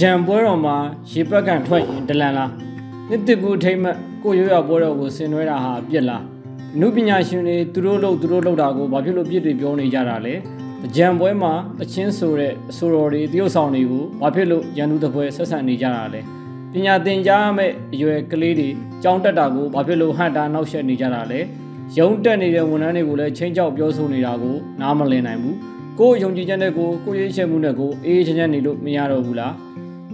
ကြံပွဲတော်မှာရေပက်ကန်ထွက်ရင်ဒလန်လားနှစ်တစ်ကူထိမ့်မက်ကိုရိုးရပွဲတော်ကိုဆင်နွှဲတာဟာအပြစ်လားအမှုပညာရှင်တွေသူတို့လုပ်သူတို့လုပ်တာကိုဘာဖြစ်လို့ပြစ်တွေပြောနေကြတာလဲကြံပွဲမှာအချင်းဆိုတဲ့အဆိုတော်တွေတရုတ်ဆောင်တွေကိုဘာဖြစ်လို့ရန်သူတပွဲဆက်ဆံနေကြတာလဲပညာသင်ကြားမဲ့အရွယ်ကလေးတွေကြောင်းတက်တာကိုဘာဖြစ်လို့ဟန်တာနောက်ဆက်နေကြတာလဲရုံတက်နေတဲ့ဝန်ထမ်းတွေကိုလည်းချင်းကြောက်ပြောဆိုနေတာကိုနားမလည်နိုင်ဘူးကိုယ်ယုံကြည်ချက်နဲ့ကိုကိုရွေးချယ်မှုနဲ့ကိုအေးအေးချမ်းချမ်းနေလို့မရတော့ဘူးလား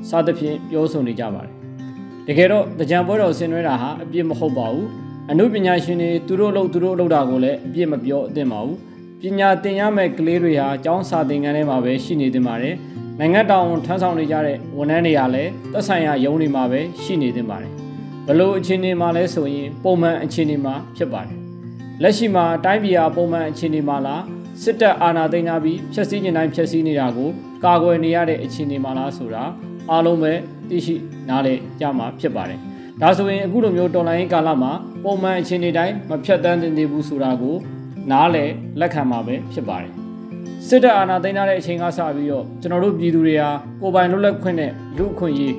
စသဖြင့်ပြောဆိုနေကြပါတယ်တကယ်တော့ကြံပွဲတော်ဆင်နွှဲတာဟာအပြစ်မဟုတ်ပါဘူးအမှုပညာရှင်တွေသူတို့လုပ်သူတို့လုပ်တာကိုလည်းအပြစ်မပြောအသင့်ပါဘူးပညာသင်ရမယ့်ကလေးတွေဟာအကျောင်းစာသင်ခန်းထဲမှာပဲရှိနေသင့်ပါတယ်နိုင်ငံတော်ဝန်ထမ်းဆောင်နေကြတဲ့ဝန်ထမ်းတွေကလည်းသက်ဆိုင်ရာရုံးတွေမှာပဲရှိနေသင့်ပါတယ်ဘလို့အခြေအနေမှာလဲဆိုရင်ပုံမှန်အခြေအနေမှာဖြစ်ပါတယ်လက်ရှိမှာတိုင်းပြည်ဟာပုံမှန်အခြေအနေမှာလားစစ်တပ်အာဏာသိမ်းထားပြီးဖျက်ဆီးနေတိုင်းဖျက်ဆီးနေတာကိုကာကွယ်နေရတဲ့အခြေအနေမှာလားဆိုတာ အားလုံးပဲသိရှိနားလည်ကြမှာဖြစ်ပါတယ်။ဒါဆိုရင်အခုလိုမျိုးတော်လိုင်းကာလမှာပုံမှန်အခြေအနေတိုင်းမဖြတ်တန်းသင့်သေးဘူးဆိုတာကိုနားလည်လက်ခံမှာပဲဖြစ်ပါတယ်။စစ်တပ်အာဏာသိမ်းထားတဲ့အချိန်ကစပြီးတော့ကျွန်တော်တို့ပြည်သူတွေဟာကိုယ်ပိုင်လွတ်လပ်ခွင့်နဲ့လူအခွင့်အရေး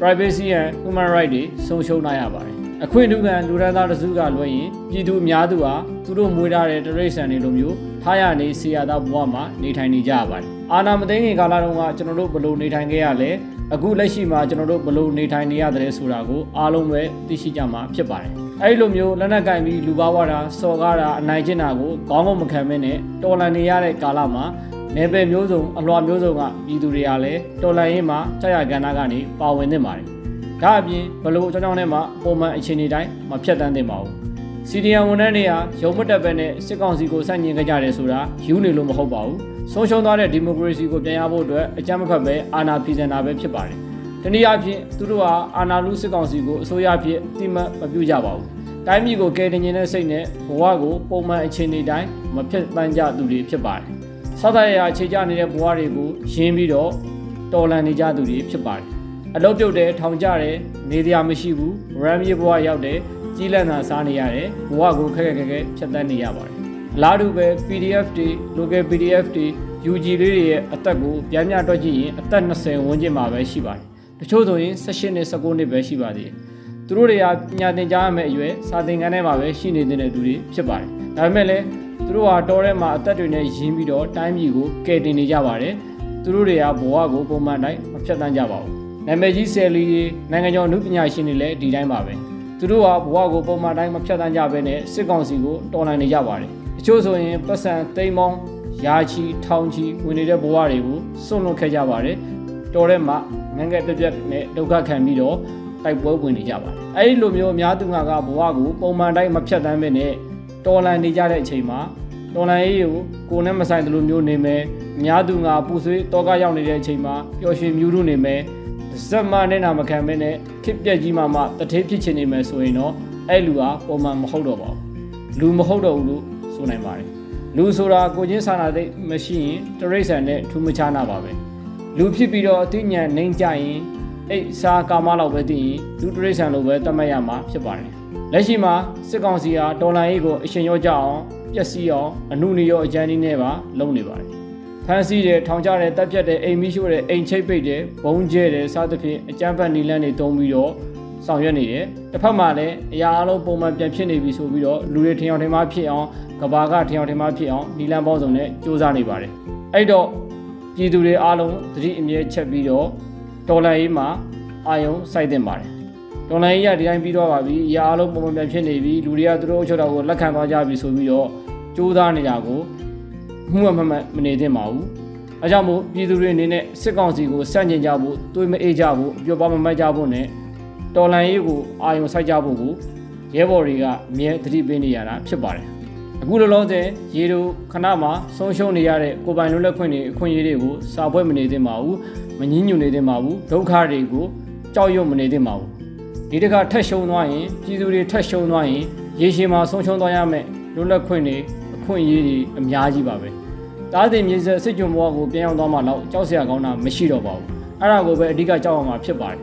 privacy and human right တွေဆုံးရှုံးနိုင်ရပါတယ်။ အခွင့်အရေးကလူရန်သားတစုကလွှဲရင်ပြည်သူအများစုဟာသူတို့မွေးထားတဲ့တရိတ်ဆန်တွေလိုမျိုးထားရနေစီရသားဘဝမှာနေထိုင်နေကြရပါတယ်။အာနာမသိငင်ကာလတုန်းကကျွန်တော်တို့ဘယ်လိုနေထိုင်ခဲ့ရလဲ။အခုလက်ရှိမှာကျွန်တော်တို့ဘယ်လိုနေထိုင်နေရတယ်ဆိုတာကိုအားလုံးပဲသိရှိကြမှာဖြစ်ပါတယ်။အဲဒီလိုမျိုးလက်နက်ကင်ပြီးလူပါဝါတာစော်ကားတာအနိုင်ကျင့်တာကိုခေါင်းကုန်မခံမင်းနဲ့တော်လန်နေရတဲ့ကာလမှာနေပယ်မျိုးစုံအလွှာမျိုးစုံကပြည်သူတွေကလည်းတော်လန်ရေးမှာကြာရကဏ္ဍကနေပါဝင်နေပါတယ်။ ဒါအပြင်ဘလို့အကြောင်းကြောင့်နဲ့မှပုံမှန်အခြေအနေတိုင်းမဖြတ်တန်းသင့်ပါဘူး။စီဒီယံဝန်ထမ်းတွေဟာရုံမတက်ပဲနဲ့စစ်ကောင်စီကိုစန့်ကျင်ကြကြတယ်ဆိုတာယူနေလို့မဟုတ်ပါဘူး။ဆုံးရှုံးသွားတဲ့ဒီမိုကရေစီကိုပြန်ရဖို့အတွက်အကြမ်းမဖက်ပဲအာဏာဖီဆန်တာပဲဖြစ်ပါတယ်။တနည်းအားဖြင့်သူတို့ဟာအာဏာလူစစ်ကောင်စီကိုအစိုးရဖြစ်အတိမတ်မပြုကြပါဘူး။တိုင်းပြည်ကိုကယ်တင်ခြင်းနဲ့စိတ်နဲ့ဘဝကိုပုံမှန်အခြေအနေတိုင်းမဖြစ်တမ်းကြသူတွေဖြစ်ပါတယ်။စောသရရာခြေချနေတဲ့ဘဝတွေကိုရင်းပြီးတော့တော်လန်နေကြသူတွေဖြစ်ပါတယ်။ အလုပ်ပြုတ်တယ်ထောင်ကြတယ်နေတရားမရှိဘူးရမ်းမြေဘဝရောက်တယ်ကြီးလန့်တာစားနေရတယ်ဘဝကိုခက်ခက်ခဲခဲဖြတ်တန်းနေရပါတယ်အလားတူပဲ PDF တွေ local PDF တွေ UG လေးတွေရဲ့အသက်ကိုပြန်ပြတွက်ကြည့်ရင်အသက်20ဝန်းကျင်မှာပဲရှိပါတယ်တချို့ဆိုရင်18နဲ့19နှစ်ပဲရှိပါသေးတယ်သူတို့တွေကပညာသင်ကြားရမယ့်အရွယ်စာသင်ခန်းထဲမှာပဲရှိနေတဲ့သူတွေဖြစ်ပါတယ်ဒါပေမဲ့လည်းသူတို့ဟာတောထဲမှာအသက်တွေနဲ့ရင်းပြီးတော့တိုင်းပြည်ကိုကယ်တင်နေကြပါတယ်သူတို့တွေကဘဝကိုပုံမှန်တိုင်းမဖြတ်တန်းကြပါဘူး နာမည်ကြီးဆယ်လီတွေနိုင်ငံကျော်အမှုပညာရှင်တွေလည်းဒီတိုင်းပါပဲသူတို့ကဘဝကိုပုံမှန်တိုင်းမဖြတ်တန်းကြဘဲနဲ့စစ်ကောင်စီကိုတော်လှန်နေကြပါတယ်တချို့ဆိုရင်ပတ်စံသိမ်းပေါင်းရာချီထောင်ချီဝင်နေတဲ့ဘဝတွေကိုစွန့်လွတ်ခဲ့ကြပါတယ်တော်ထဲမှာငငယ်ပြက်ပြက်နဲ့ဒုက္ခခံပြီးတော့တိုက်ပွဲဝင်နေကြပါတယ်အဲဒီလိုမျိုးအများသူငါကဘဝကိုပုံမှန်တိုင်းမဖြတ်တန်းပဲနဲ့တော်လှန်နေကြတဲ့အချိန်မှာတော်လှန်ရေးကိုကိုနဲ့မဆိုင်တယ်လို့မျိုးနေမယ်အများသူငါပူဆွေးတောကရောက်နေတဲ့အချိန်မှာပျော်ရွှင်မြူးလို့နေမယ် ဇက်မနဲ့နာမခံမနဲ့ခစ်ပြက်ကြီးမှမှတထေးဖြစ်ချင်နေမယ်ဆိုရင်တော့အဲ့လူဟာပုံမှန်မဟုတ်တော့ပါဘူးလူမဟုတ်တော့ဘူးလို့ဆိုနိုင်ပါတယ်လူဆိုတာကိုချင်းစာနာသိမရှိရင်တရိษံနဲ့ထူးမခြားနာပါပဲလူဖြစ်ပြီးတော့အသိဉာဏ်နှိမ့်ကြရင်အိတ်စာကာမလောက်ပဲသိရင်လူတရိษံလိုပဲတတ်မှတ်ရမှာဖြစ်ပါတယ်လက်ရှိမှာစစ်ကောင်စီဟာဒေါ်လာရေးကိုအရှင်ရောကြအောင်ပျက်စီးအောင်အမှုနေရောအကြမ်းနည်းနဲ့ပါလုပ်နေပါတယ် ဖမ်းဆီးတယ်ထောင်ချတယ်တပ်ဖြတ်တယ်အိမ်မီးရှို့တယ်အိမ်ချိတ်ပိတ်တယ်ဘုံကျဲတယ်စသဖြင့်အကြမ်းဖက်နီလန်းတွေတုံးပြီးတော့ဆောင်ရွက်နေတယ်တစ်ဖက်မှာလည်းအရာအလုံးပုံမှန်ပြန်ဖြစ်နေပြီဆိုပြီးတော့လူတွေထင်အောင်ထင်မှားဖြစ်အောင်ကဘာကထင်အောင်ထင်မှားဖြစ်အောင်နီလန်းပေါင်းစုံနဲ့စူးစမ်းနေပါတယ်အဲ့တော့ပြည်သူတွေအားလုံးသတိအမြဲချက်ပြီးတော့တော်လန်ရေးမှာအာယုံစိုက်တင်ပါတယ်တော်လိုင်းကြီးကဒီတိုင်းပြီးတော့ပါပြီ။အရာအလုံးပုံမှန်ပြန်ဖြစ်နေပြီ။လူတွေကသူတို့အုပ်ချုပ်တာကိုလက်ခံသွားကြပြီဆိုပြီးတော့ကြိုးစားနေတာကို မှုမမှန်မနေသင့်ပါဘူး။အဲကြောင့်မို့ပြည်သူတွေအနေနဲ့စစ်ကောင်စီကိုစန့်ကျင်ကြဖို့တွေးမအေးကြဖို့အပြောပါမမတ်ကြဖို့နဲ့တော်လန်ရေးကိုအာရုံစိုက်ကြဖို့ကိုရဲဘော်တွေကအမြဲသတိပေးနေရတာဖြစ်ပါတယ်။အခုလောလောဆယ်ရေတို့ခဏမှဆုံးရှုံးနေရတဲ့ကိုပိုင်လွတ်လပ်ခွင့်တွေအခွင့်အရေးတွေကိုစာပွဲမနေသင့်ပါဘူး။မငြင်းညူနေသင့်ပါဘူး။ဒုက္ခတွေကိုကြောက်ရွံ့မနေသင့်ပါဘူး။ဒီတခါထက်ရှုံသွားရင်ပြည်သူတွေထက်ရှုံသွားရင်ရေရှည်မှာဆုံးရှုံးသွားရမယ်လွတ်လပ်ခွင့်တွေအ ခွင့်ရေးတွေအများကြီးပါပဲတားတဲ့မြေဆက်စိတ်ကြုံဘဝကိုပြန်ရောက်သွားမှတော့ကြောက်စရာကောင်းတာမရှိတော့ပါဘူးအဲ့ဒါကိုပဲအဓိကကြောက်ရမှာဖြစ်ပါတယ်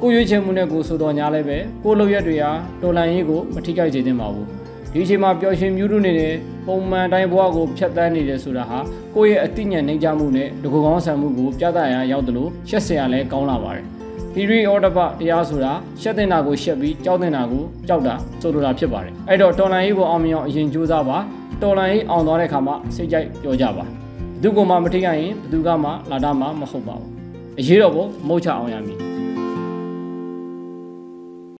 ကိုရွေးချယ်မှုနဲ့ကိုဆိုတော်ညာလည်းပဲကိုလုပ်ရက်တွေဟာတော်လန်ရေးကိုမထိခိုက်စေသင့်ပါဘူးဒီအချိန်မှာပျော်ရွှင်မြူးတုနေတဲ့ပုံမှန်တိုင်းဘဝကိုဖျက်ဆီးနေတယ်ဆိုတာဟာကိုယ့်ရဲ့အသိဉာဏ်နှိမ့်ချမှုနဲ့တကူကောင်းဆန်မှုကိုပြသရာရောက်တယ်လို့ရှက်စရာလည်းကောင်းလာပါတယ် theory of the တရားဆိုတာရှက်တင်တာကိုရှက်ပြီးကြောက်တင်တာကိုကြောက်တာဆိုလိုတာဖြစ်ပါတယ်အဲ့တော့တော်လန်ရေးကိုအောင်မြင်အောင်အရင်ကြိုးစားပါတော်လန်ရေးအောင်သွားတဲ့အခါမှာစိတ်ကြိုက်ပြောကြပါဘသူကမှမထိခိုက်ရင်ဘသူကမှလာတာမှမဟုတ်ပါဘူးအရေးတော်ကိုမုတ်ချအောင်ရမည်